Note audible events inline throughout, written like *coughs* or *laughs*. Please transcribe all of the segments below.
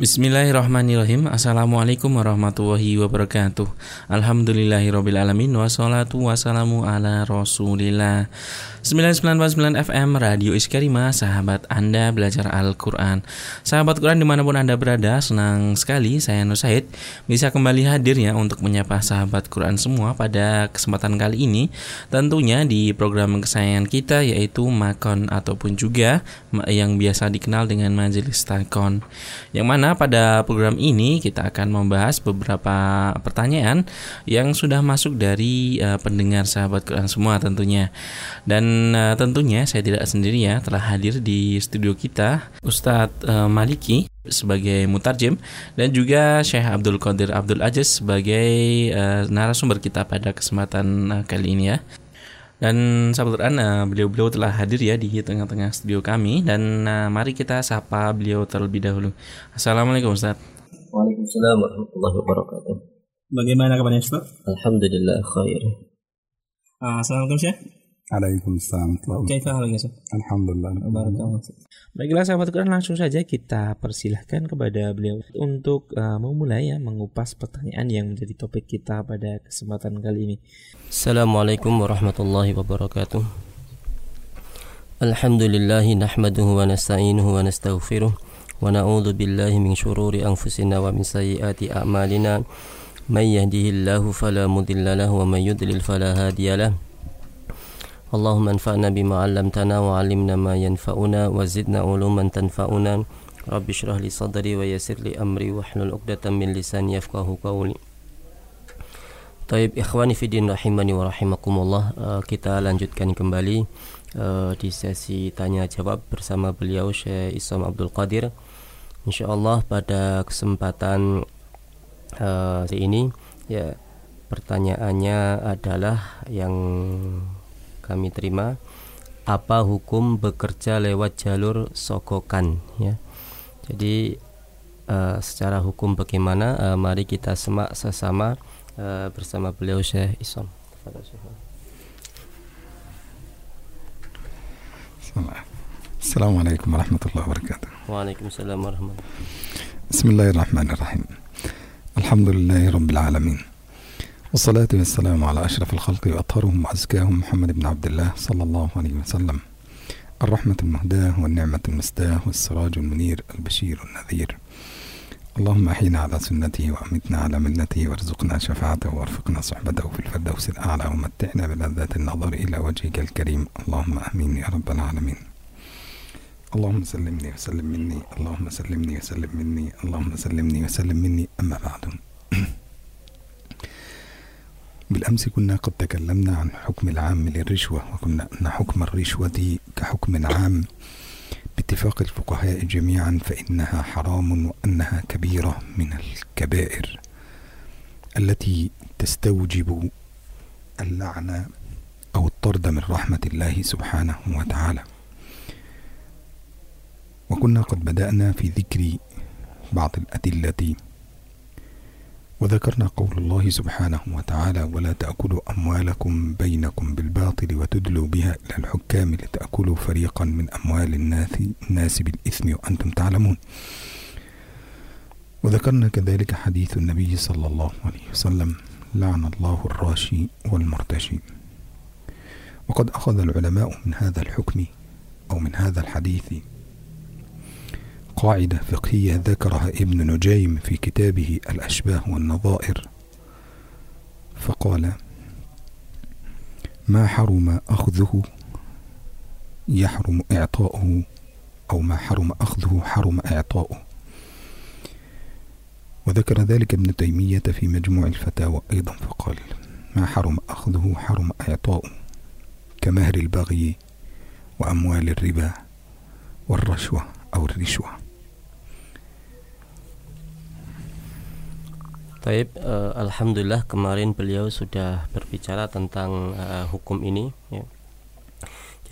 Bismillahirrahmanirrahim. Assalamualaikum warahmatullahi wabarakatuh. Alhamdulillahirrabbilalamin Wassalatu wassalamu ala rasulillah 99.9 FM Radio Iskarima Sahabat Anda belajar Al-Quran. Sahabat Quran di mana pun Anda berada Senang sekali saya Nur Said Bisa kembali hadir ya Untuk menyapa sahabat Quran semua Pada kesempatan kali ini. Tentunya di program kesayangan kita Yaitu Makon Ataupun juga Yang biasa dikenal dengan Majelis Takon. Yang mana pada program ini kita akan membahas beberapa pertanyaan yang sudah masuk dari uh, pendengar sahabat Quran semua tentunya. Dan uh, tentunya saya tidak sendiri ya, telah hadir di studio kita Ustadz uh, Maliki sebagai mutarjem dan juga Syekh Abdul Qadir Abdul Aziz sebagai uh, narasumber kita pada kesempatan uh, kali ini ya. Dan sahabat Quran, uh, beliau-beliau telah hadir ya di tengah-tengah studio kami dan uh, mari kita sapa beliau terlebih dahulu. Assalamualaikum Ustaz. Waalaikumsalam warahmatullahi wabarakatuh. Bagaimana kabarnya Ustaz? Alhamdulillah khair. Uh, Assalamualaikum Syekh. Waalaikumsalam. Kaifa halnya Alhamdulillah. Baiklah sahabat Quran langsung saja kita persilahkan kepada beliau untuk uh, memulai ya mengupas pertanyaan yang menjadi topik kita pada kesempatan kali ini. Assalamualaikum warahmatullahi wabarakatuh. Alhamdulillah nahmaduhu wa nasta'inuhu wa nastaghfiruh wa na'udzu billahi min shururi anfusina wa min sayyiati a'malina. May yahdihillahu fala mudilla lahu wa may yudlil fala hadiya lahu. اللهم انفعنا بما علمتنا وعلمنا ما ينفعنا وزدنا علوما تنفعنا رب اشرح لي صدري ويسر لي أمري واحلل عقدة من لساني يفقه قولي Taib ikhwani fidin rahimani wa rahimakumullah uh, Kita lanjutkan kembali uh, di sesi tanya jawab bersama beliau Syekh Isam Abdul Qadir InsyaAllah pada kesempatan uh, ini ya pertanyaannya adalah yang kami terima apa hukum bekerja lewat jalur sokokan ya. Jadi uh, secara hukum bagaimana uh, mari kita semak sesama uh, bersama beliau Syekh Isom. Assalamualaikum warahmatullahi wabarakatuh. Waalaikumsalam warahmatullahi Bismillahirrahmanirrahim. Alhamdulillahi Rabbil Alamin والصلاة والسلام على أشرف الخلق وأطهرهم وأزكاهم محمد بن عبد الله صلى الله عليه وسلم. الرحمة المهداة والنعمة المسداة والسراج المنير البشير النذير. اللهم أحينا على سنته وأمتنا على ملته وارزقنا شفاعته وارفقنا صحبته في الفردوس الأعلى ومتعنا بلذات النظر إلى وجهك الكريم. اللهم آمين يا رب العالمين. اللهم سلمني وسلم مني. اللهم سلمني وسلم مني. اللهم سلمني وسلم مني. أما بعد. *clears throat* بالأمس كنا قد تكلمنا عن حكم العام للرشوة وكنا أن حكم الرشوة كحكم عام. باتفاق الفقهاء جميعا فإنها حرام وأنها كبيرة من الكبائر التي تستوجب اللعنة أو الطرد من رحمة الله سبحانه وتعالى. وكنا قد بدأنا في ذكر بعض الأدلة وذكرنا قول الله سبحانه وتعالى ولا تأكلوا أموالكم بينكم بالباطل وتدلوا بها إلى الحكام لتأكلوا فريقا من أموال الناس, الناس بالإثم وأنتم تعلمون. وذكرنا كذلك حديث النبي صلى الله عليه وسلم لعن الله الراشي والمرتشي. وقد أخذ العلماء من هذا الحكم أو من هذا الحديث قاعدة فقهية ذكرها ابن نجيم في كتابه الأشباه والنظائر. فقال ما حرم أخذه يحرم إعطاؤه أو ما حرم أخذه حرم إعطاؤه. وذكر ذلك ابن تيمية في مجموع الفتاوى أيضا فقال ما حرم أخذه حرم إعطاؤه كمهر البغي وأموال الربا والرشوة أو الرشوة. Taib, uh, alhamdulillah kemarin beliau sudah berbicara tentang uh, hukum ini. Ya.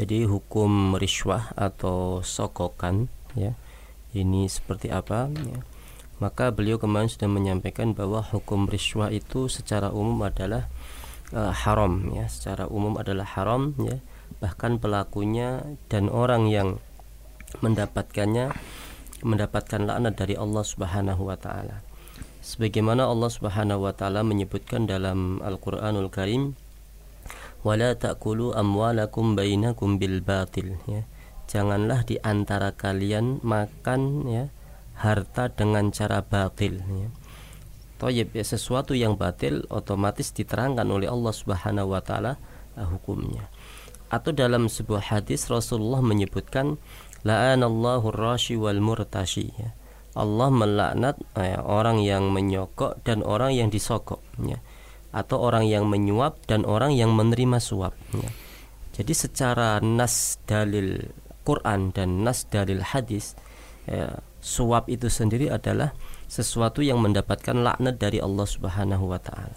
Jadi hukum riswah atau sokokan, ya, ini seperti apa? Ya. Maka beliau kemarin sudah menyampaikan bahwa hukum riswah itu secara umum adalah uh, haram, ya, secara umum adalah haram, ya. Bahkan pelakunya dan orang yang mendapatkannya mendapatkan laknat dari Allah Subhanahu wa taala. Sebagaimana Allah Subhanahu wa taala menyebutkan dalam Al-Qur'anul Karim, "Wala ta'kulu amwalakum bainakum bil batil." Ya. Janganlah di antara kalian makan ya harta dengan cara batil ya. Toyib ya sesuatu yang batil otomatis diterangkan oleh Allah Subhanahu wa taala uh, hukumnya. Atau dalam sebuah hadis Rasulullah menyebutkan la'anallahu rashi wal murtashi ya. Allah melaknat ya, orang yang menyokok dan orang yang disokok ya. atau orang yang menyuap dan orang yang menerima suap ya. Jadi secara nas dalil Quran dan nas dalil hadis ya, suap itu sendiri adalah sesuatu yang mendapatkan laknat dari Allah Subhanahu wa taala.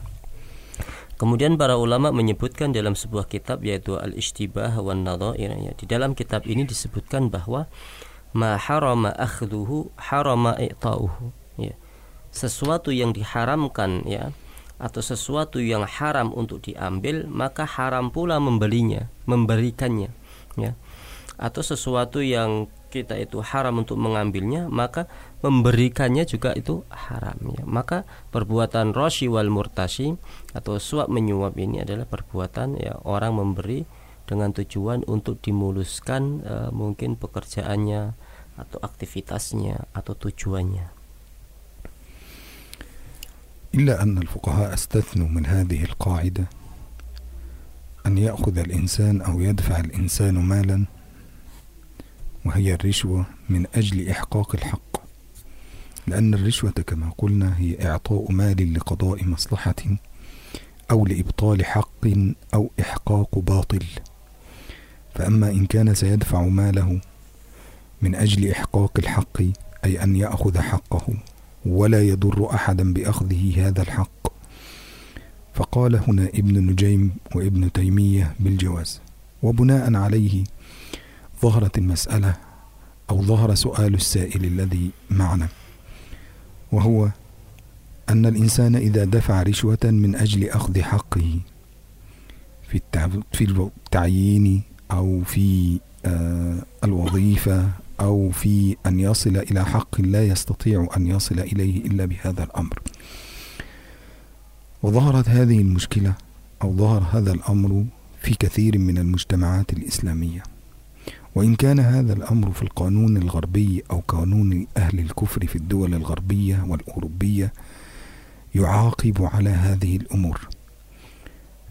Kemudian para ulama menyebutkan dalam sebuah kitab yaitu Al-Ishtibah wan Nadhair ya. Di dalam kitab ini disebutkan bahwa ma harama akhdhuhu harama i'ta'uhu ya. Sesuatu yang diharamkan ya atau sesuatu yang haram untuk diambil maka haram pula membelinya, memberikannya ya. Atau sesuatu yang kita itu haram untuk mengambilnya maka memberikannya juga itu haram ya. maka perbuatan roshi wal murtasi atau suap menyuap ini adalah perbuatan ya orang memberi dengan tujuan untuk dimuluskan e, mungkin pekerjaannya atau aktivitasnya atau tujuannya? إلا أن الفقهاء استثنوا من هذه القاعدة أن يأخذ الإنسان أو يدفع الإنسان مالا وهي الرشوة من أجل إحقاق الحق. لأن الرشوة كما قلنا هي إعطاء مال لقضاء مصلحة أو لإبطال حق أو إحقاق باطل. فأما إن كان سيدفع ماله من أجل إحقاق الحق أي أن يأخذ حقه ولا يضر أحدا بأخذه هذا الحق. فقال هنا ابن نجيم وابن تيمية بالجواز. وبناء عليه ظهرت المسألة أو ظهر سؤال السائل الذي معنا وهو أن الإنسان إذا دفع رشوة من أجل أخذ حقه في التعيين أو في الوظيفة أو في أن يصل إلى حق لا يستطيع أن يصل إليه إلا بهذا الأمر. وظهرت هذه المشكلة أو ظهر هذا الأمر في كثير من المجتمعات الإسلامية. وإن كان هذا الأمر في القانون الغربي أو قانون أهل الكفر في الدول الغربية والأوروبية يعاقب على هذه الأمور.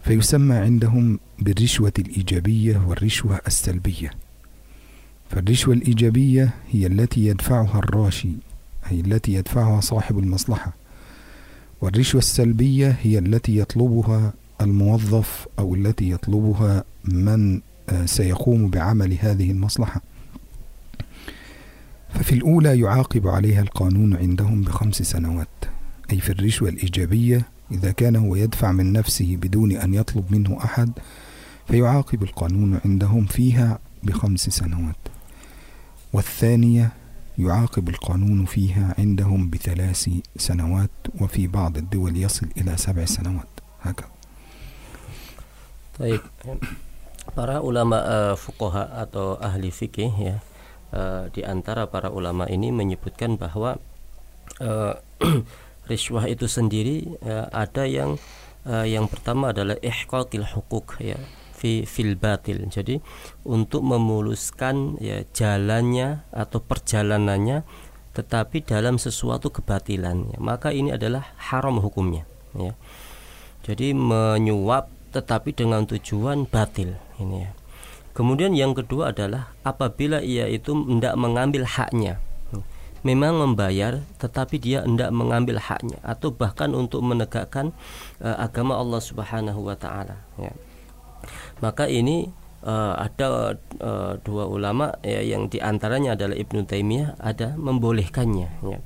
فيسمى عندهم بالرشوة الإيجابية والرشوة السلبية. فالرشوة الإيجابية هي التي يدفعها الراشي أي التي يدفعها صاحب المصلحة. والرشوة السلبية هي التي يطلبها الموظف أو التي يطلبها من سيقوم بعمل هذه المصلحة. ففي الأولى يعاقب عليها القانون عندهم بخمس سنوات. أي في الرشوة الإيجابية إذا كان هو يدفع من نفسه بدون أن يطلب منه أحد فيعاقب القانون عندهم فيها بخمس سنوات. والثانية يعاقب القانون فيها عندهم بثلاث سنوات وفي بعض الدول يصل إلى سبع سنوات هكذا طيب para ulama uh, fuqaha atau ahli fikih ya uh, di antara para ulama ini menyebutkan bahwa uh, riswah itu sendiri uh, ada yang uh, yang pertama adalah ihqaqil hukuk ya fi fil batil. Jadi untuk memuluskan ya jalannya atau perjalanannya tetapi dalam sesuatu kebatilan ya. maka ini adalah haram hukumnya ya. Jadi menyuap tetapi dengan tujuan batil ini ya. Kemudian yang kedua adalah apabila ia itu tidak mengambil haknya. Memang membayar tetapi dia tidak mengambil haknya atau bahkan untuk menegakkan uh, agama Allah Subhanahu wa taala ya. Maka ini uh, ada uh, dua ulama ya, yang di antaranya adalah Ibnu Taimiyah ada membolehkannya ya.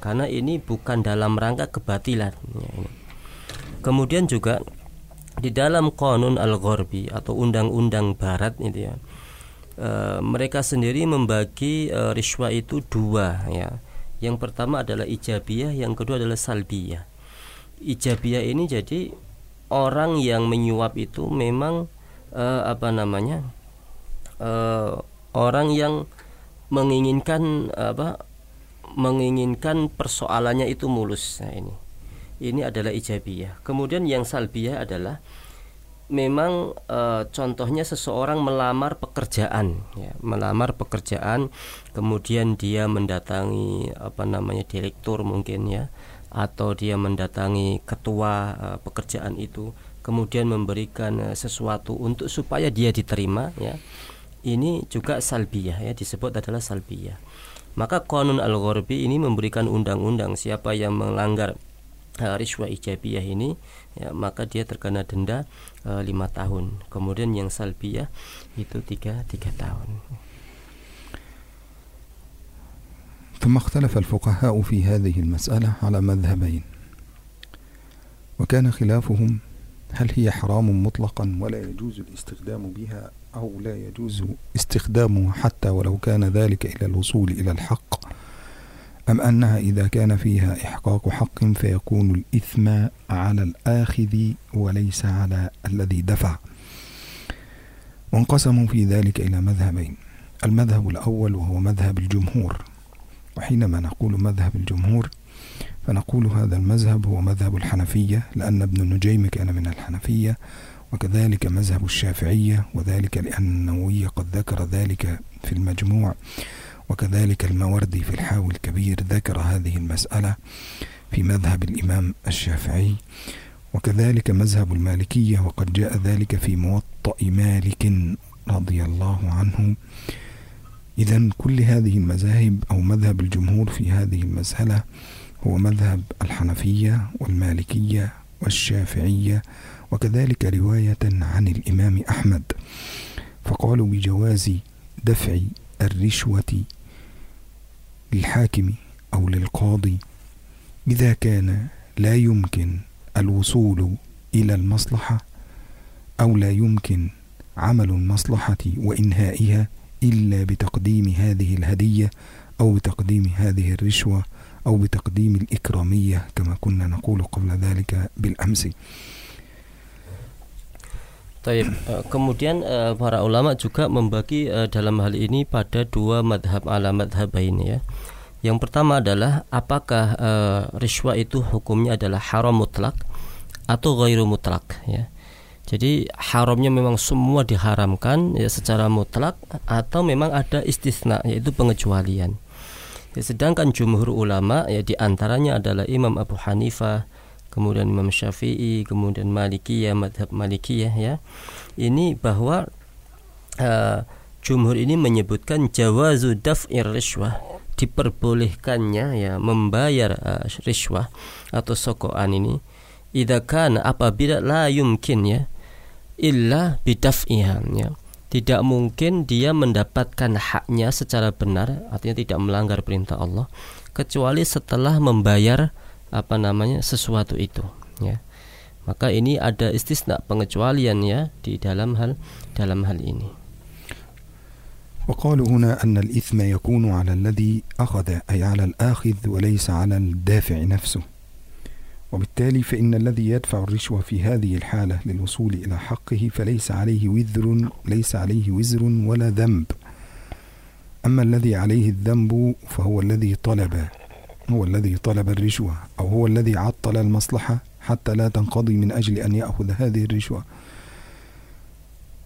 Karena ini bukan dalam rangka kebatilan ya, ini. Kemudian juga di dalam konun al-gharbi atau undang-undang barat itu ya e, mereka sendiri membagi e, riswa itu dua ya yang pertama adalah ijabiyah yang kedua adalah salbiyah ijabiyah ini jadi orang yang menyuap itu memang e, apa namanya e, orang yang menginginkan apa menginginkan persoalannya itu mulus. Nah ini. Ini adalah ijabiyah. Kemudian yang salbiyah adalah memang e, contohnya seseorang melamar pekerjaan ya, melamar pekerjaan kemudian dia mendatangi apa namanya direktur mungkin ya atau dia mendatangi ketua e, pekerjaan itu kemudian memberikan e, sesuatu untuk supaya dia diterima ya. Ini juga salbiyah ya disebut adalah salbiyah. Maka konun al-ghorbi ini memberikan undang-undang siapa yang melanggar uh, riswa ijabiyah ini ya, maka dia terkena denda lima tahun. Kemudian yang salbiyah itu tiga tiga tahun ثم اختلف الفقهاء في هذه المسألة على مذهبين. وكان خلافهم هل هي حرام مطلقا ولا يجوز الاستخدام بها أو لا يجوز استخدامها حتى ولو كان ذلك إلى الوصول إلى الحق أم أنها إذا كان فيها إحقاق حق فيكون الإثم على الآخذ وليس على الذي دفع؟ وانقسموا في ذلك إلى مذهبين المذهب الأول وهو مذهب الجمهور. وحينما نقول مذهب الجمهور فنقول هذا المذهب هو مذهب الحنفية لأن ابن النجيم كان من الحنفية وكذلك مذهب الشافعية وذلك لأن النووي قد ذكر ذلك في المجموع وكذلك الموردي في الحاوي الكبير ذكر هذه المسألة في مذهب الإمام الشافعي وكذلك مذهب المالكية وقد جاء ذلك في موطأ مالك رضي الله عنه إذا كل هذه المذاهب أو مذهب الجمهور في هذه المسألة هو مذهب الحنفية والمالكية والشافعية وكذلك رواية عن الإمام أحمد. فقالوا بجواز دفع الرشوة للحاكم أو للقاضي إذا كان لا يمكن الوصول إلى المصلحة أو لا يمكن عمل المصلحة وإنهائها إلا بتقديم هذه الهدية أو بتقديم هذه الرشوة أو بتقديم الإكرامية كما كنا نقول قبل ذلك بالأمس Taib. Kemudian para ulama juga membagi dalam hal ini pada dua madhab ala madhab ini ya. Yang pertama adalah apakah uh, riswa itu hukumnya adalah haram mutlak atau ghairu mutlak ya. Jadi haramnya memang semua diharamkan ya secara mutlak atau memang ada istisna yaitu pengecualian. Ya, sedangkan jumhur ulama ya di antaranya adalah Imam Abu Hanifah, kemudian Imam Syafi'i, kemudian Malikiyah, madhab Malikiyah ya. Ini bahwa uh, jumhur ini menyebutkan jawazu daf'ir riswah diperbolehkannya ya membayar uh, riswah atau sokoan ini idza kana apabila la yumkin ya illa bidaf'iha ya tidak mungkin dia mendapatkan haknya secara benar artinya tidak melanggar perintah Allah kecuali setelah membayar apa namanya sesuatu itu ya maka ini ada istisna pengecualian ya di dalam hal dalam hal ini وقالوا هنا أن الإثم يكون على الذي أخذ أي على الآخذ وليس على الدافع نفسه وبالتالي فإن الذي يدفع الرشوة في هذه الحالة للوصول إلى حقه فليس عليه وزر ليس عليه وزر ولا ذنب. أما الذي عليه الذنب فهو الذي طلب هو الذي طلب الرشوة أو هو الذي عطل المصلحة حتى لا تنقضي من أجل أن يأخذ هذه الرشوة.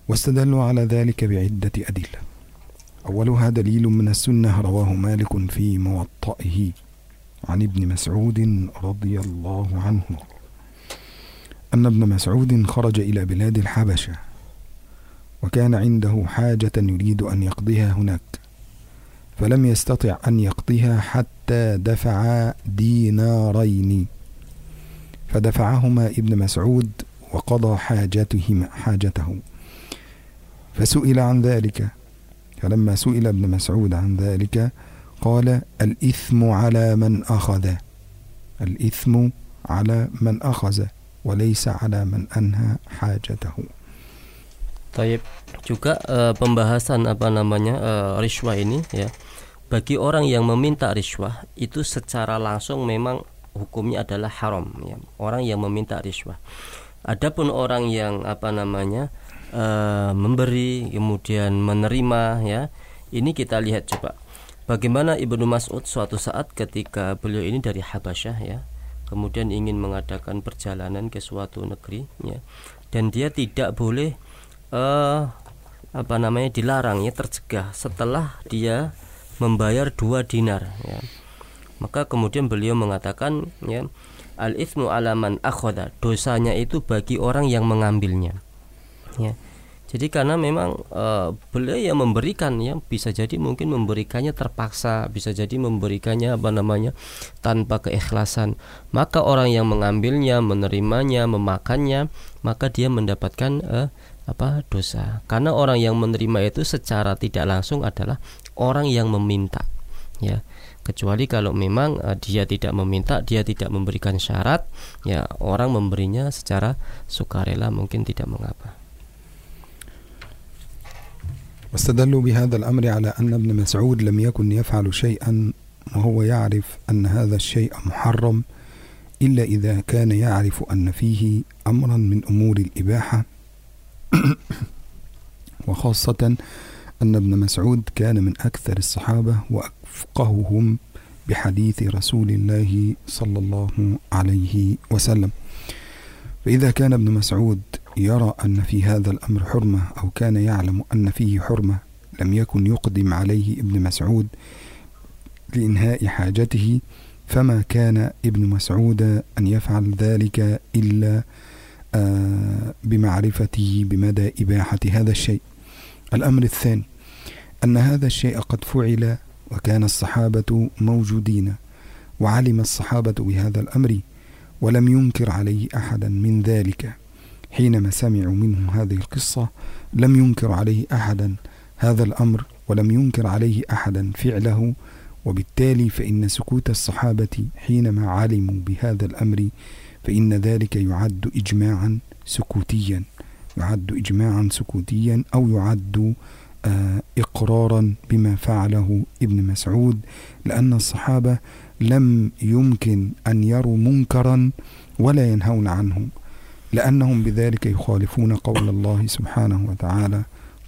واستدلوا على ذلك بعدة أدلة. أولها دليل من السنة رواه مالك في موطئه. عن ابن مسعود رضي الله عنه أن ابن مسعود خرج إلى بلاد الحبشة وكان عنده حاجة يريد أن يقضيها هناك فلم يستطع أن يقضيها حتى دفع دينارين فدفعهما ابن مسعود وقضى حاجتهما حاجته. فسئل عن ذلك فلما سئل ابن مسعود عن ذلك قال الإثم على من أخذ الإثم على من أخذ وليس على من أنهى حاجته Taib juga uh, pembahasan apa namanya uh, riswah ini ya bagi orang yang meminta riswah itu secara langsung memang hukumnya adalah haram ya orang yang meminta riswah adapun orang yang apa namanya uh, memberi kemudian menerima ya ini kita lihat coba bagaimana Ibnu Mas'ud suatu saat ketika beliau ini dari Habasyah ya kemudian ingin mengadakan perjalanan ke suatu negeri ya dan dia tidak boleh uh, apa namanya dilarang ya tercegah setelah dia membayar dua dinar ya. Maka kemudian beliau mengatakan ya al ismu alaman akhoda dosanya itu bagi orang yang mengambilnya ya jadi karena memang uh, beliau yang memberikan ya bisa jadi mungkin memberikannya terpaksa, bisa jadi memberikannya apa namanya tanpa keikhlasan. Maka orang yang mengambilnya, menerimanya, memakannya, maka dia mendapatkan uh, apa dosa. Karena orang yang menerima itu secara tidak langsung adalah orang yang meminta. Ya kecuali kalau memang uh, dia tidak meminta, dia tidak memberikan syarat, ya orang memberinya secara sukarela mungkin tidak mengapa. واستدلوا بهذا الأمر على أن ابن مسعود لم يكن يفعل شيئا وهو يعرف أن هذا الشيء محرم إلا إذا كان يعرف أن فيه أمرا من أمور الإباحة. *coughs* وخاصة أن ابن مسعود كان من أكثر الصحابة وأفقههم بحديث رسول الله صلى الله عليه وسلم. فإذا كان ابن مسعود يرى أن في هذا الأمر حرمة أو كان يعلم أن فيه حرمة لم يكن يقدم عليه ابن مسعود لإنهاء حاجته فما كان ابن مسعود أن يفعل ذلك إلا آه، بمعرفته بمدى إباحة هذا الشيء. الأمر الثاني أن هذا الشيء قد فعل وكان الصحابة موجودين وعلم الصحابة بهذا الأمر ولم ينكر عليه أحدا من ذلك. حينما سمعوا منه هذه القصة لم ينكر عليه أحدا هذا الأمر ولم ينكر عليه أحدا فعله وبالتالي فإن سكوت الصحابة حينما علموا بهذا الأمر فإن ذلك يعد إجماعا سكوتيا يعد إجماعا سكوتيا أو يعد آه، إقرارا بما فعله ابن مسعود لأن الصحابة لم يمكن أن يروا منكرا ولا ينهون عنه. لأنهم بذلك يخالفون قول الله سبحانه وتعالى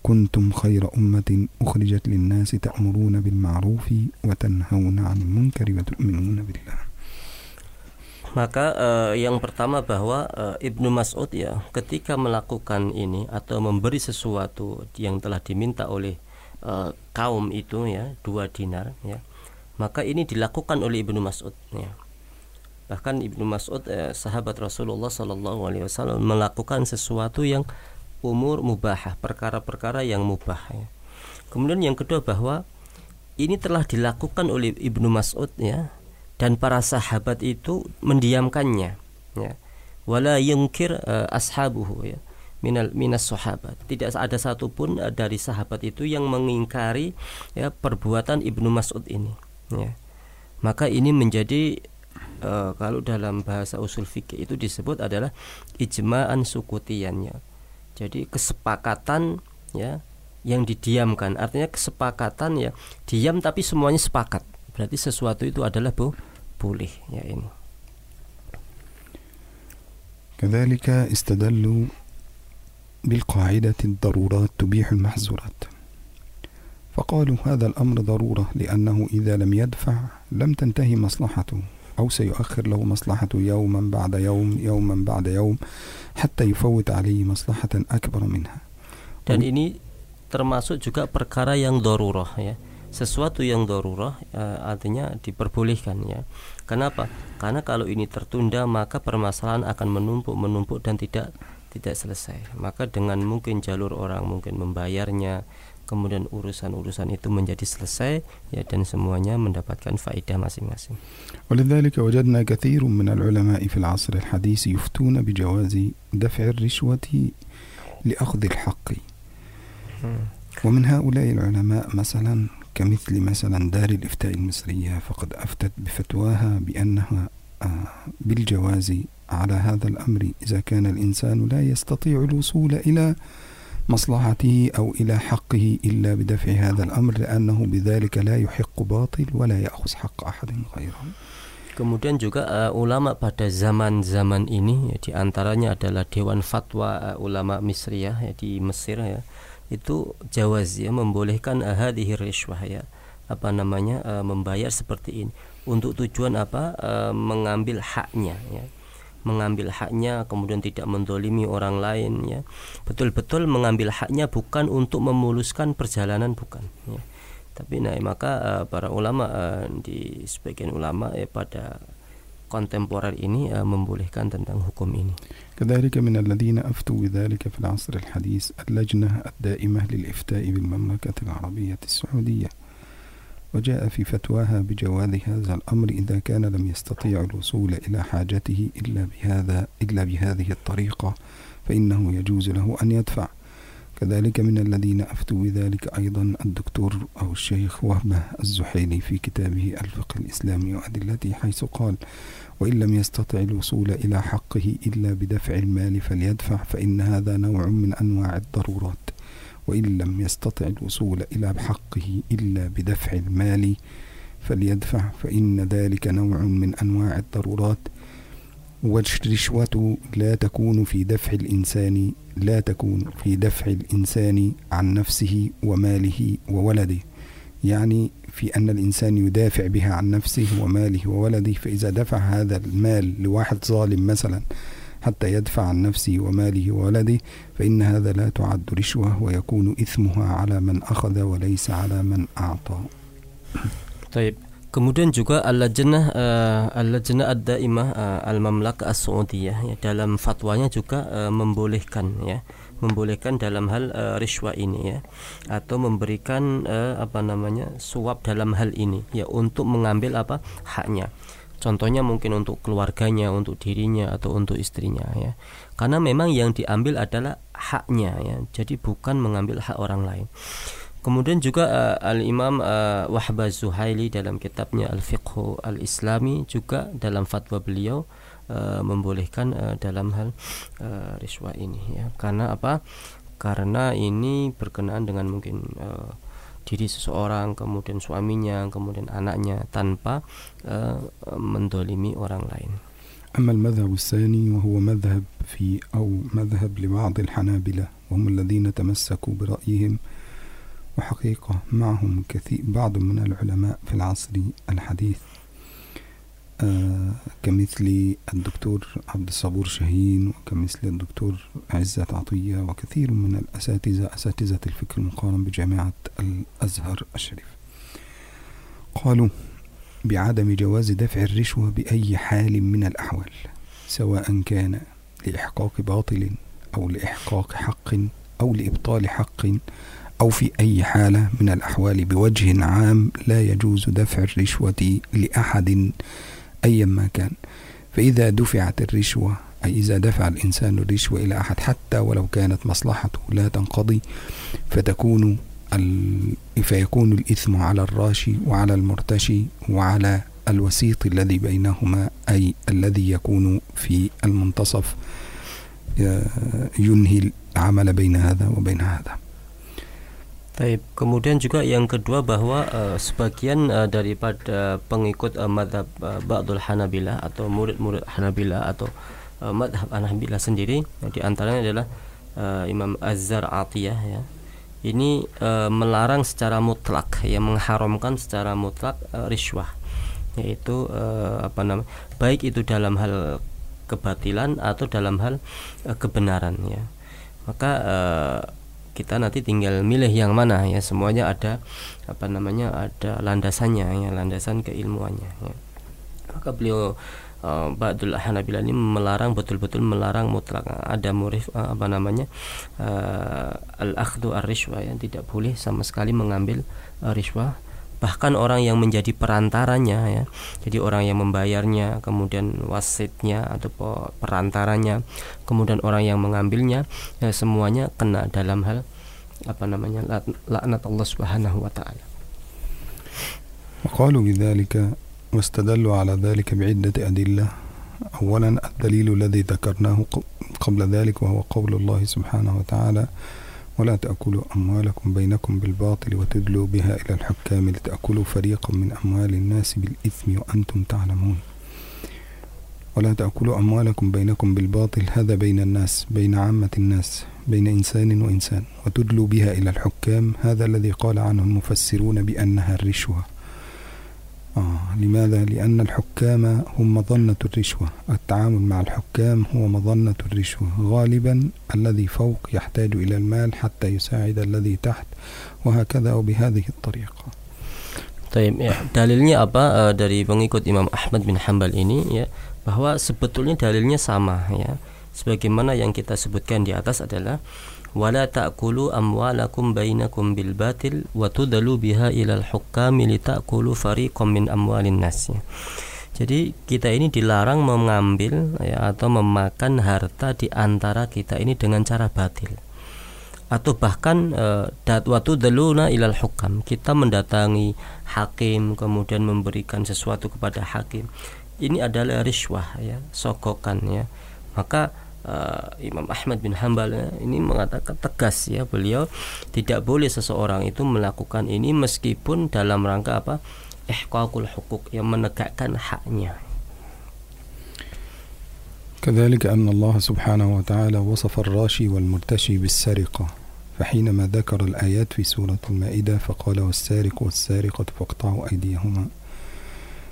كنتم خير أمة أخرجت للناس تأمرون بالمعروف وتنهون عن المنكر وتؤمنون بالله Maka uh, yang pertama bahwa uh, Ibnu Mas'ud ya ketika melakukan ini atau memberi sesuatu yang telah diminta oleh uh, kaum itu ya dua dinar ya maka ini dilakukan oleh Ibnu Mas'ud ya bahkan Ibnu Mas'ud eh, sahabat Rasulullah Shallallahu Alaihi Wasallam melakukan sesuatu yang umur mubah perkara-perkara yang mubah ya. kemudian yang kedua bahwa ini telah dilakukan oleh Ibnu Mas'ud ya dan para sahabat itu mendiamkannya ya. Wala yungkir uh, ashabuhu ya minal minas sahabat. Tidak ada satupun uh, dari sahabat itu yang mengingkari ya perbuatan Ibnu Mas'ud ini ya. Maka ini menjadi uh, kalau dalam bahasa usul fikih itu disebut adalah ijma'an sukutiannya. Jadi kesepakatan ya yang didiamkan artinya kesepakatan ya diam tapi semuanya sepakat. Berarti sesuatu itu adalah bu, boleh ya ini. كذلك استدلوا بالقاعدة الضرورات تبيح المحظورات فقالوا هذا الأمر ضرورة لأنه إذا لم يدفع لم تنتهي مصلحته أو سيؤخر له مصلحة يوما بعد يوم يوما بعد يوم حتى يفوت عليه مصلحة أكبر منها dan ini termasuk juga perkara yang dorurah ya sesuatu yang dorurah ya, artinya diperbolehkan ya kenapa karena kalau ini tertunda maka permasalahan akan menumpuk menumpuk dan tidak tidak selesai maka dengan mungkin jalur orang mungkin membayarnya kemudian urusan-urusan itu menjadi selesai ya dan semuanya mendapatkan faedah masing-masing. ولذلك وجدنا كثير من العلماء في العصر الحديث يفتون بجواز دفع الرشوة لأخذ الحق. ومن هؤلاء العلماء مثلا كمثل مثلا دار الإفتاء المصرية فقد أفتت بفتواها بأنها بالجواز على هذا الأمر إذا كان الإنسان لا يستطيع الوصول إلى مصلحته أو إلى حقه إلا بدفع هذا الأمر لأنه بذلك لا يحق باطل ولا يأخذ حق أحد غيره Kemudian juga uh, ulama pada zaman-zaman ini ya, di antaranya adalah Dewan Fatwa uh, Ulama Misriyah ya, di Mesir ya. Itu jawaz ya membolehkan uh, hadhihi rishwah ya. apa namanya uh, membayar seperti ini untuk tujuan apa uh, mengambil haknya ya mengambil haknya kemudian tidak mendolimi orang lain ya betul-betul mengambil haknya bukan untuk memuluskan perjalanan bukan ya tapi nah maka uh, para ulama uh, di sebagian ulama ya pada kontemporer ini uh, membolehkan tentang hukum ini. كذلك من الذين أفتوا بذلك في العصر الحديث اللجنة الدائمة للإفتاء بالمملكة العربية السعودية وجاء في فتواها بجواز هذا الأمر إذا كان لم يستطيع الوصول إلى حاجته إلا بهذا إلا بهذه الطريقة فإنه يجوز له أن يدفع. كذلك من الذين أفتوا بذلك أيضا الدكتور أو الشيخ وهبة الزحيلي في كتابه الفقه الإسلامي وأدلته حيث قال وإن لم يستطع الوصول إلى حقه إلا بدفع المال فليدفع فإن هذا نوع من أنواع الضرورات. وإن لم يستطع الوصول إلى حقه إلا بدفع المال فليدفع فإن ذلك نوع من أنواع الضرورات. والرشوة لا تكون في دفع الإنسان لا تكون في دفع الإنسان عن نفسه وماله وولده. يعني في أن الإنسان يدافع بها عن نفسه وماله وولده فإذا دفع هذا المال لواحد ظالم مثلا حتى يدفع عن نفسه وماله وولده فإن هذا لا تعد رشوة ويكون إثمها على من أخذ وليس على من أعطى طيب Kemudian juga al-lajnah uh, al-lajnah ad-daimah uh, al-mamlaka as-saudiyah ya dalam fatwanya juga uh, membolehkan ya membolehkan dalam hal uh, riswa ini ya atau memberikan uh, apa namanya suap dalam hal ini ya untuk mengambil apa haknya contohnya mungkin untuk keluarganya untuk dirinya atau untuk istrinya ya karena memang yang diambil adalah haknya ya jadi bukan mengambil hak orang lain Kemudian juga uh, Al-Imam uh, Wahbah Zuhaili dalam kitabnya Al-Fiqh Al-Islami juga dalam fatwa beliau uh, membolehkan uh, dalam hal uh, riswa ini ya. Karena apa? Karena ini berkenaan dengan mungkin uh, diri seseorang, kemudian suaminya, kemudian anaknya tanpa uh, mendolimi orang lain. أما المذهب الثاني وهو مذهب في أو مذهب لبعض الحنابلة وهم الذين تمسكوا برأيهم وحقيقة معهم كثير بعض من العلماء في العصر الحديث كمثل الدكتور عبد الصبور شاهين وكمثل الدكتور عزت عطية وكثير من الأساتذة أساتذة الفكر المقارن بجامعة الأزهر الشريف. قالوا بعدم جواز دفع الرشوة بأي حال من الأحوال سواء كان لإحقاق باطل أو لإحقاق حق أو لإبطال حق أو في أي حالة من الأحوال بوجه عام لا يجوز دفع الرشوة لأحد أيا ما كان. فإذا دفعت الرشوة أي إذا دفع الإنسان الرشوة إلى أحد حتى ولو كانت مصلحته لا تنقضي فتكون فيكون الإثم على الراشي وعلى المرتشي وعلى الوسيط الذي بينهما أي الذي يكون في المنتصف ينهي العمل بين هذا وبين هذا. Baik, kemudian juga yang kedua bahwa uh, sebagian uh, daripada pengikut uh, madhab uh, Ba'dul Hanabila atau murid-murid Hanabila atau uh, madhab Hanabila sendiri uh, di antaranya adalah uh, Imam Azhar Atiyah ya. Ini uh, melarang secara mutlak ya mengharamkan secara mutlak uh, riswah yaitu uh, apa namanya baik itu dalam hal kebatilan atau dalam hal uh, kebenaran ya. Maka uh, kita nanti tinggal milih yang mana ya. Semuanya ada apa namanya ada landasannya ya landasan keilmuannya ya. maka beliau uh, Ba'dul Hanabila ini melarang betul-betul melarang mutlak. Ada murif uh, apa namanya uh, al-akhdhu ar-rishwa yang tidak boleh sama sekali mengambil uh, bahkan orang yang menjadi perantaranya ya jadi orang yang membayarnya kemudian wasitnya atau perantaranya kemudian orang yang mengambilnya ya semuanya kena dalam hal apa namanya laknat Allah Subhanahu wa taala وقالوا بذلك واستدلوا على ذلك بعدة أدلة أولا الدليل الذي ذكرناه قبل ذلك وهو قول الله سبحانه وتعالى ولا تأكلوا أموالكم بينكم بالباطل وتدلوا بها إلى الحكام لتأكلوا فريقا من أموال الناس بالإثم وأنتم تعلمون. ولا تأكلوا أموالكم بينكم بالباطل هذا بين الناس بين عامة الناس بين إنسان وإنسان وتدلوا بها إلى الحكام هذا الذي قال عنه المفسرون بأنها الرشوة. آه لماذا؟ لأن الحكام هم مظنة الرشوة. التعامل مع الحكام هو مظنة الرشوة. غالبا الذي فوق يحتاج إلى المال حتى يساعد الذي تحت وهكذا أو بهذه الطريقة. طيب إيه، دليلnya أبا آه، dari pengikut Imam Ahmad bin Hanbal ini ya bahwa sebetulnya dalilnya sama ya. Sebagaimana yang kita sebutkan di atas adalah wala ta'kulu amwalakum bainakum bil batil wa tudalu biha ilal li ta'kulu fariqam min amwalin jadi kita ini dilarang mengambil ya, atau memakan harta di antara kita ini dengan cara batil. Atau bahkan uh, waktu deluna ilal hukam kita mendatangi hakim kemudian memberikan sesuatu kepada hakim. Ini adalah riswah ya sokokan ya. Maka uh, Imam Ahmad bin Hambal ini mengatakan tegas ya beliau tidak boleh seseorang itu melakukan ini meskipun dalam rangka apa ihqaqul hukuk yang menegakkan haknya كذلك أن الله سبحانه وتعالى وصف الراشي والمرتشي بالسرقة فحينما ذكر الآيات في سورة المائدة فقال والسارق والسارقة فاقطعوا أيديهما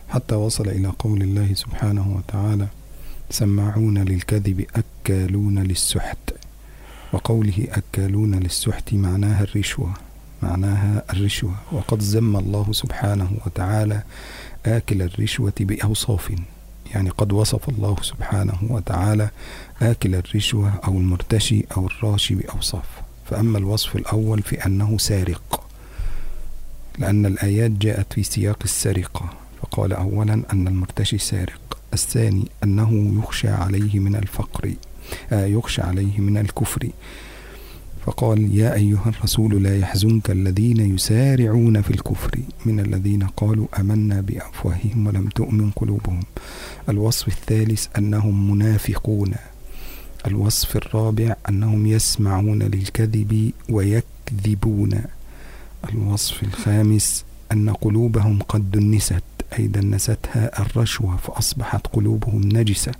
حتى وصل إلى قول الله سبحانه وتعالى سماعون للكذب أكالون للسحت. وقوله أكالون للسحت معناها الرشوة معناها الرشوة. وقد زم الله سبحانه وتعالى آكل الرشوة بأوصاف. يعني قد وصف الله سبحانه وتعالى آكل الرشوة أو المرتشي أو الراشي بأوصاف. فأما الوصف الأول في أنه سارق. لأن الآيات جاءت في سياق السرقة. فقال أولا أن المرتشي سارق. الثاني أنه يخشى عليه من الفقر آه يخشى عليه من الكفر. فقال يا أيها الرسول لا يحزنك الذين يسارعون في الكفر من الذين قالوا أمنا بأفواههم ولم تؤمن قلوبهم. الوصف الثالث أنهم منافقون. الوصف الرابع أنهم يسمعون للكذب ويكذبون. الوصف الخامس أن قلوبهم قد دنست أي دنستها الرشوة فأصبحت قلوبهم نجسة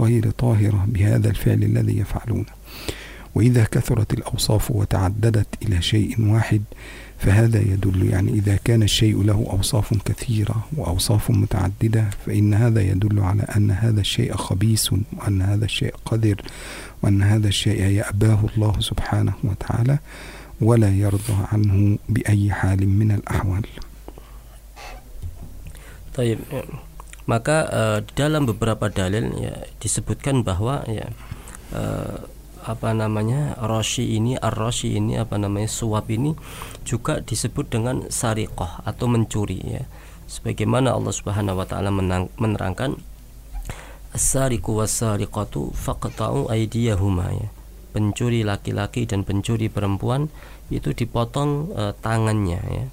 غير طاهرة بهذا الفعل الذي يفعلونه وإذا كثرت الأوصاف وتعددت إلى شيء واحد فهذا يدل يعني إذا كان الشيء له أوصاف كثيرة وأوصاف متعددة فإن هذا يدل على أن هذا الشيء خبيث وأن هذا الشيء قذر وأن هذا الشيء يأباه الله سبحانه وتعالى ولا يرضى عنه بأي حال من الأحوال. Taib. Ya. Maka uh, dalam beberapa dalil ya disebutkan bahwa ya uh, apa namanya roshi ini ar-roshi ini apa namanya suap ini juga disebut dengan sariqah atau mencuri ya sebagaimana Allah Subhanahu wa taala menerangkan as-sariqu was-sariqatu faqta'u aydiyahuma ya pencuri laki-laki dan pencuri perempuan itu dipotong uh, tangannya ya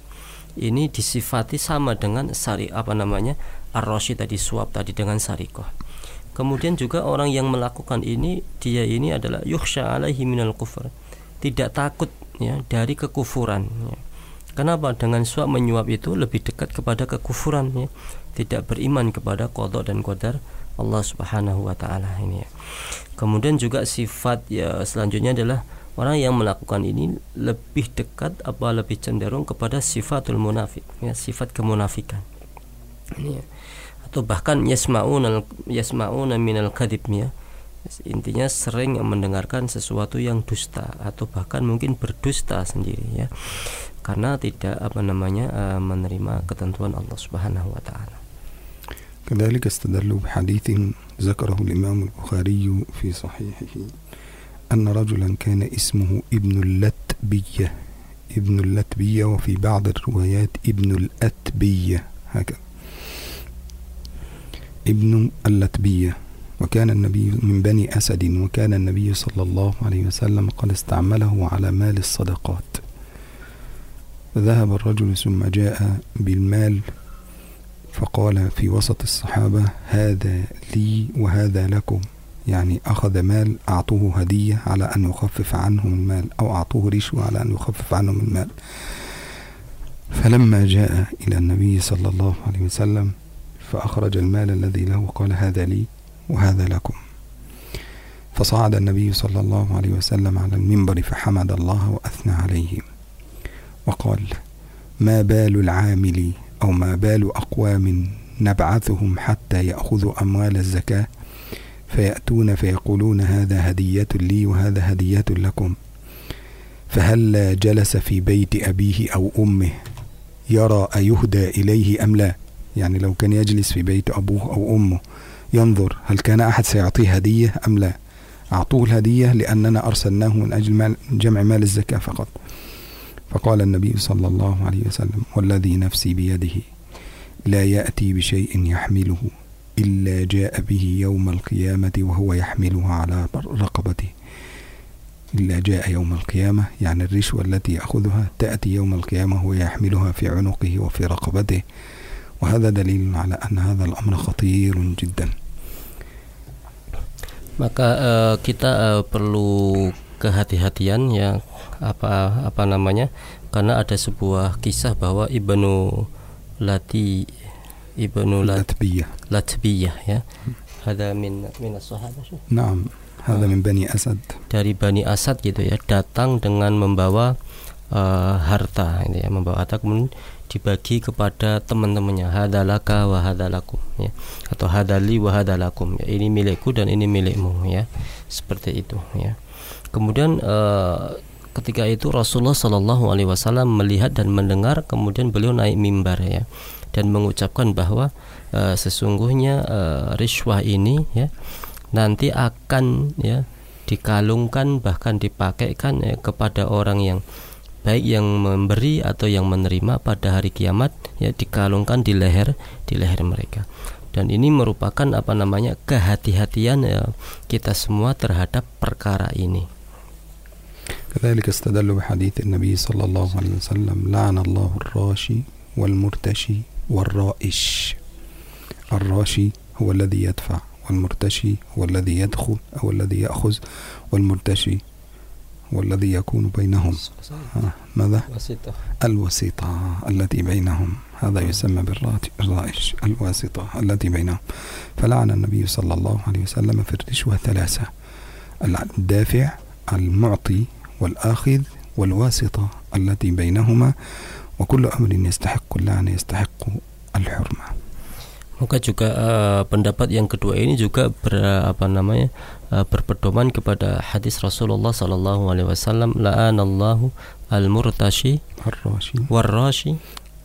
ini disifati sama dengan sari apa namanya ar tadi suap tadi dengan sarikoh kemudian juga orang yang melakukan ini dia ini adalah yukhsha alaihi minal kufur tidak takut ya dari kekufuran ya. Kenapa dengan suap menyuap itu lebih dekat kepada kekufuran ya. Tidak beriman kepada kodok dan kodar Allah Subhanahu wa taala ini ya. Kemudian juga sifat ya selanjutnya adalah orang yang melakukan ini lebih dekat apa lebih cenderung kepada sifatul munafik ya sifat kemunafikan ini ya. atau bahkan yasmauna yasmauna minal kadib ya intinya sering mendengarkan sesuatu yang dusta atau bahkan mungkin berdusta sendiri ya karena tidak apa namanya uh, menerima ketentuan Allah Subhanahu wa taala. كذلك استدلوا بحديث ذكره الإمام البخاري في صحيحه أن رجلا كان اسمه ابن اللتبية. ابن اللتبية وفي بعض الروايات ابن الأتبية. هكذا. ابن اللتبية. وكان النبي من بني أسد وكان النبي صلى الله عليه وسلم قد استعمله على مال الصدقات. فذهب الرجل ثم جاء بالمال فقال في وسط الصحابة هذا لي وهذا لكم. يعني أخذ مال أعطوه هدية على أن يخفف عنهم المال أو أعطوه رشوة على أن يخفف عنهم المال. فلما جاء إلى النبي صلى الله عليه وسلم فأخرج المال الذي له وقال هذا لي وهذا لكم. فصعد النبي صلى الله عليه وسلم على المنبر فحمد الله وأثنى عليه. وقال ما بال العامل أو ما بال أقوام نبعثهم حتى يأخذوا أموال الزكاة فيأتون فيقولون هذا هدية لي وهذا هدية لكم. فهل جلس في بيت أبيه أو أمه؟ يرى أيهدى إليه أم لا؟ يعني لو كان يجلس في بيت أبوه أو أمه ينظر هل كان أحد سيعطيه هدية أم لا؟ أعطوه الهدية لأننا أرسلناه من أجل جمع مال الزكاة فقط. فقال النبي صلى الله عليه وسلم والذي نفسي بيده لا يأتي بشيء يحمله. إلا جاء به يوم القيامة وهو يحملها على رقبته. إلا جاء يوم القيامة يعني الرشوة التي يأخذها تأتي يوم القيامة ويحملها في عنقه وفي رقبته. وهذا دليل على أن هذا الأمر خطير جدا. Maka uh, kita uh, perlu kehati-hatian ya apa apa namanya karena ada sebuah kisah bahwa ibnu Lati ibnu Latbiyah. Latbiyah ya. Ada min min sahabat Naam. Hada min Bani Asad. Dari Bani Asad gitu ya datang dengan membawa uh, harta ini ya membawa harta kemudian dibagi kepada teman-temannya. Hadalaka wa hadalakum ya. Atau hadali wa hadalakum ya. Ini milikku dan ini milikmu ya. Seperti itu ya. Kemudian uh, ketika itu Rasulullah Shallallahu Alaihi Wasallam melihat dan mendengar kemudian beliau naik mimbar ya dan mengucapkan bahwa uh, sesungguhnya uh, riswah ini ya nanti akan ya dikalungkan bahkan dipakaikan ya, kepada orang yang baik yang memberi atau yang menerima pada hari kiamat ya dikalungkan di leher di leher mereka dan ini merupakan apa namanya kehati-hatian ya, kita semua terhadap perkara ini كذلك استدلوا بحديث النبي صلى الله عليه وسلم لعن الله الراشي والمرتشي والرائش. الراشي هو الذي يدفع والمرتشي هو الذي يدخل أو الذي يأخذ والمرتشي هو الذي يكون بينهم. ماذا؟ وسيطة الوسيطة التي بينهم. هذا يسمى بالرائش الواسطة التي بينهم. فلعن النبي صلى الله عليه وسلم في الرشوة ثلاثة الدافع المعطي والآخذ والواسطة التي بينهما. وكل أمر يستحق اللعنة يستحق الحرمة Maka juga uh, pendapat yang kedua ini juga ber, apa namanya uh, berpedoman kepada hadis Rasulullah Sallallahu Alaihi Wasallam la'anallahu al-murtashi الراشي warrashi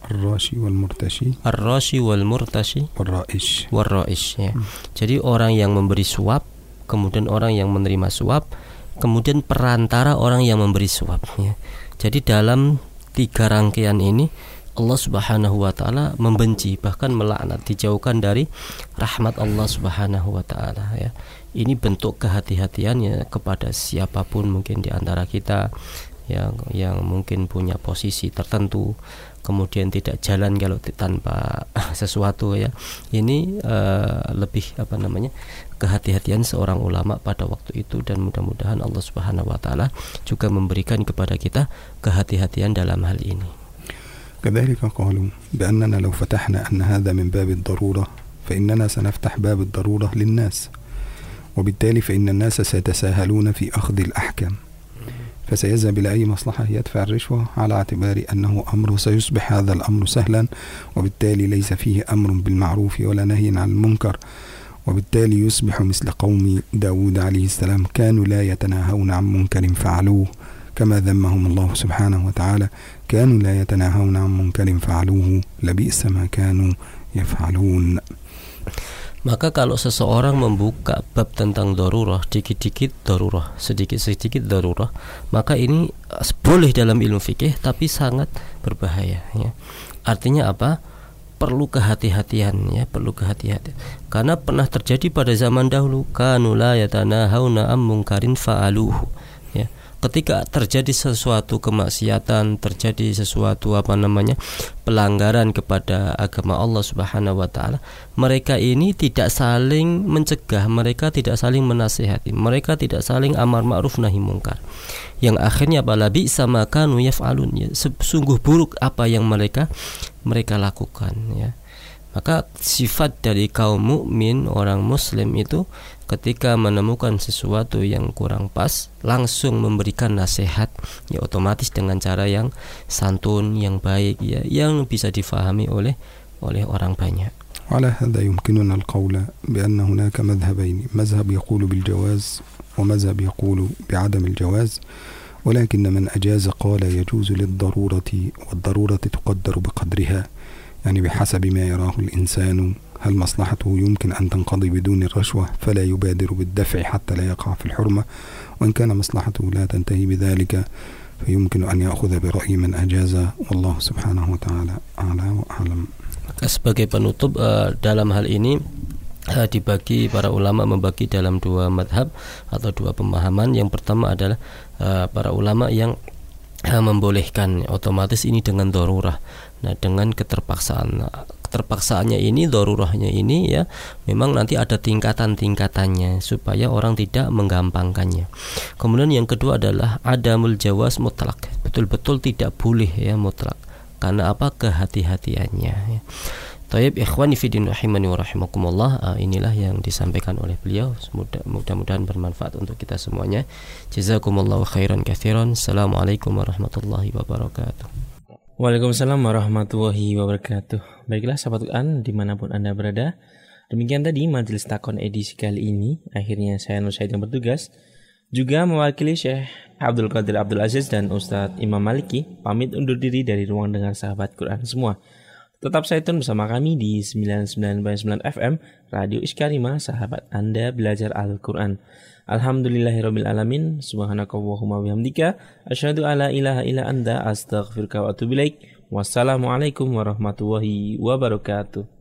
الراشي والمرتشي arrashi wal murtashi والرائش warraish ya. Jadi orang yang memberi suap, kemudian orang yang menerima suap, kemudian perantara orang yang memberi suap ya. Jadi dalam tiga rangkaian ini Allah Subhanahu wa taala membenci bahkan melaknat dijauhkan dari rahmat Allah Subhanahu wa taala ya. Ini bentuk kehati-hatiannya kepada siapa pun mungkin di antara kita yang yang mungkin punya posisi tertentu kemudian tidak jalan kalau tanpa *laughs* sesuatu ya. Ini uh, lebih apa namanya? Kehati-hatian seorang ulama pada waktu itu dan mudah-mudahan Allah Subhanahu wa taala juga memberikan kepada kita kehati-hatian dalam hal ini. كذلك قالوا بأننا لو فتحنا أن هذا من باب الضرورة فإننا سنفتح باب الضرورة للناس. وبالتالي فإن الناس سيتساهلون في أخذ الأحكام. فسيذهب إلى أي مصلحة؟ يدفع الرشوة على اعتبار أنه أمر سيصبح هذا الأمر سهلا وبالتالي ليس فيه أمر بالمعروف ولا نهي عن المنكر. وبالتالي يصبح مثل قوم داود عليه السلام كانوا لا يتناهون عن منكر فعلوه كما ذمهم الله سبحانه وتعالى كانوا لا يتناهون عن منكر فعلوه لبئس ما كانوا يفعلون Maka kalau seseorang membuka bab tentang darurah, dikit-dikit darurah, sedikit-sedikit darurah, maka ini boleh dalam ilmu fikih tapi sangat berbahaya ya. Artinya apa? Perlu kehati-hatian ya, perlu kehati-hatian. Karena pernah terjadi pada zaman dahulu kanula yatanahuna am munkarin fa'aluhu ketika terjadi sesuatu kemaksiatan, terjadi sesuatu apa namanya pelanggaran kepada agama Allah Subhanahu wa taala, mereka ini tidak saling mencegah, mereka tidak saling menasihati, mereka tidak saling amar ma'ruf nahi mungkar. Yang akhirnya balabi sama kanu yaf'alun ya, sungguh buruk apa yang mereka mereka lakukan ya. Maka sifat dari kaum mukmin orang muslim itu ketika menemukan sesuatu yang kurang pas langsung memberikan nasihat ya otomatis dengan cara yang santun yang baik ya yang bisa difahami oleh oleh orang banyak. وعلى هذا يمكننا القول بأن هناك مذهبين مذهب يقول بالجواز ومذهب يقول بعدم الجواز ولكن من أجاز قال يجوز للضرورة والضرورة تقدر بقدرها يعني بحسب ما يراه الإنسان هل مصلحته يمكن أن تنقضي بدون الرشوة؟ فلا يبادر بالدفع حتى لا يقع في الحرمة. وإن كان مصلحته لا تنتهي بذلك فيمكن أن يأخذ برأي من أجاز. والله سبحانه وتعالى أعلى وأعلم. Sebagai penutup uh, dalam hal ini uh, dibagi para ulama membagi dalam dua madhab atau dua pemahaman. Yang pertama adalah uh, para ulama yang membolehkan otomatis ini dengan dorurah. Nah dengan keterpaksaan keterpaksaannya ini dorurahnya ini ya memang nanti ada tingkatan-tingkatannya supaya orang tidak menggampangkannya. Kemudian yang kedua adalah adamul jawas mutlak. Betul-betul tidak boleh ya mutlak. Karena apa? Kehati-hatiannya ya. Taib ikhwani fidin rahimani wa rahimakumullah. Uh, inilah yang disampaikan oleh beliau. Mudah-mudahan bermanfaat untuk kita semuanya. Jazakumullahu khairan kathiran assalamualaikum warahmatullahi wabarakatuh Waalaikumsalam warahmatullahi wabarakatuh. Baiklah sahabat Quran di mana pun anda berada. Demikian tadi majelis takon edisi kali ini. Akhirnya saya Nur Syed yang bertugas. Juga mewakili Syekh Abdul Qadir Abdul Aziz dan Ustadz Imam Maliki. Pamit undur diri dari ruang dengar sahabat Quran semua Tetap saya tune bersama kami di 99.9 FM Radio Iskarima, sahabat Anda belajar Al-Quran. Alhamdulillahirabbil alamin. Subhanakallahumma bihamdika asyhadu alla ilaha illa anta astaghfiruka wa atubu ilaik. Wassalamualaikum warahmatullahi wabarakatuh.